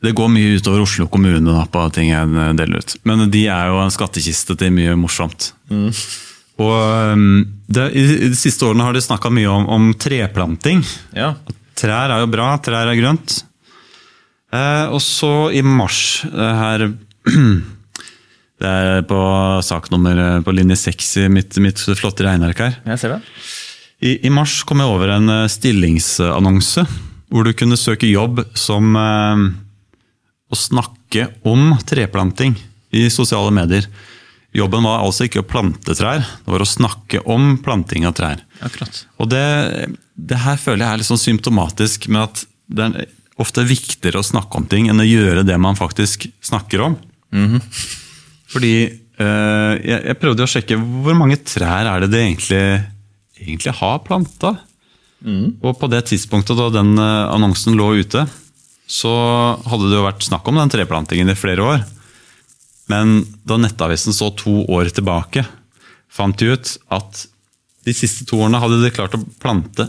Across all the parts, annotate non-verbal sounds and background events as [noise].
det går mye utover Oslo kommune da, på ting jeg deler ut. Men de er jo en skattkiste til mye morsomt. Og um, det, I de siste årene har de snakka mye om, om treplanting. Ja. Trær er jo bra, trær er grønt. Eh, og så i mars eh, her [clears throat] Det er på saknummer nummer på linje 6 i mitt, mitt flotte regneark her. Jeg ser det. I, I mars kom jeg over en eh, stillingsannonse hvor du kunne søke jobb som eh, å snakke om treplanting i sosiale medier. Jobben var altså ikke å plante trær, det var å snakke om planting av trær. Akkurat. Og det, det her føler jeg er litt sånn symptomatisk med at det er ofte viktigere å snakke om ting enn å gjøre det man faktisk snakker om. Fordi eh, jeg, jeg prøvde å sjekke hvor mange trær er det det egentlig, egentlig har planta. Og på det tidspunktet da den eh, annonsen lå ute, så hadde det jo vært snakk om den treplantingen i flere år. Men da Nettavisen så to år tilbake, fant de ut at de siste to årene hadde de klart å plante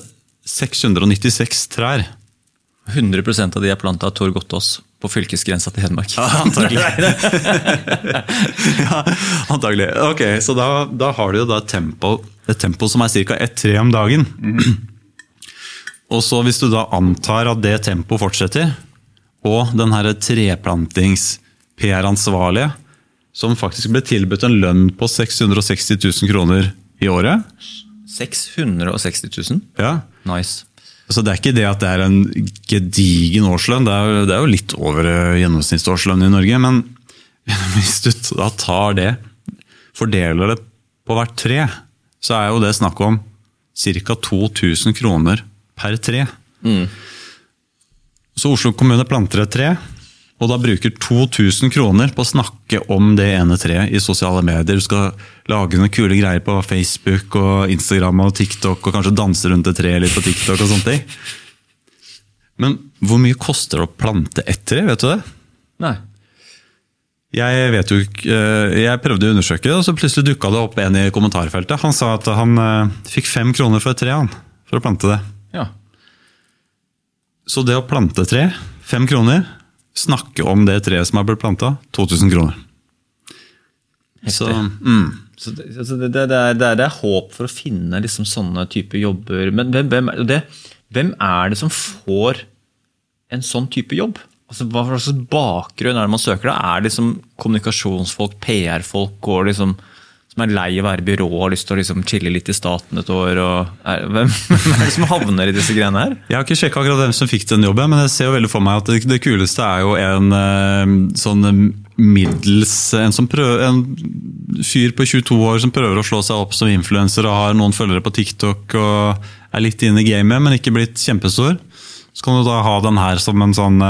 696 trær. 100% av de er planta av Tor Gottaas på fylkesgrensa til Hedmark. Antagelig. [laughs] [laughs] ja, antagelig. Ok, Så da, da har du jo da et tempo, et tempo som er ca. ett tre om dagen. [clears throat] Og så Hvis du da antar at det tempoet fortsetter, og den herre treplantings-PR-ansvarlige, som faktisk ble tilbudt en lønn på 660 000 kroner i året 660 000? ja, Nice. Så det er ikke det at det er en gedigen årslønn, det er, jo- det er jo litt over eh, gjennomsnittsårslønn i Norge. Men [laughs] hvis du da tar det, fordeler det på hvert tre, så er jo det snakk om ca. 2000 kroner per tre. Så Oslo kommune planter et tre, og da bruker 2000 kroner på å snakke om det ene treet i sosiale medier. Du skal lage noen kule greier på Facebook og Instagram og TikTok, og kanskje danse rundt et tre litt på TikTok og sånne ting. Men hvor mye koster det å plante ett tre, vet du det? Nei. Jeg vet jo eh, jeg prøvde å undersøke det, og så plutselig dukka det opp en i kommentarfeltet. Han sa at han eh, fikk fem kroner for et tre han, for å plante det. Ja. Så det å plante tre, fem kroner. Snakke om det treet som har blitt planta, 2000 kroner. Så, mm. Så det, altså det, det, er, det, er, er håp for å finne liksom sånne typer jobber. Men hvem, hvem, er det, hvem er det som får en sånn type jobb? Altså, hva slags bakgrunn er det man søker? da? Er det liksom kommunikasjonsfolk, PR-folk og liksom, som er lei å være i byrå og har lyst til å liksom chille litt i staten et år? Er, hvem, [laughs] hvem er det som havner i disse greiene her? Jeg har ikke sjekka akkurat hvem som fikk den jobben, men jeg ser jo veldig for meg at det, det kuleste er jo en eh, sånn middels En, prøver, en fyr på 22 år som prøver å slå seg opp som influenser og har noen følgere på TikTok og er litt inne i gamet, men ikke blitt kjempestor. Så kan du da ha den her som en sånn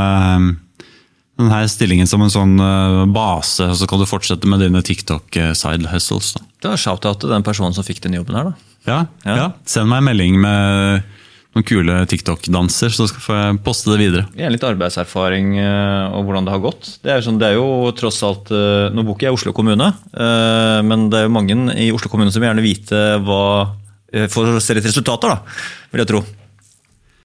den her stillingen som en sånn eh, base, og så kan du fortsette med dine TikTok-side hustles. Da. Det var shout-out til den personen som fikk den jobben her. da. Ja, Ja. ja. Send meg en melding med noen kule TikTok-danser, så skal jeg poste det videre. Gjerne litt arbeidserfaring eh, og hvordan det har gått. Det er, jo sånn, det er jo tross alt eh, Nå bor ikke jeg i Oslo kommune, men det er jo mange i Oslo kommune som vil gjerne vite hva For å se litt resultater, da, vil jeg tro.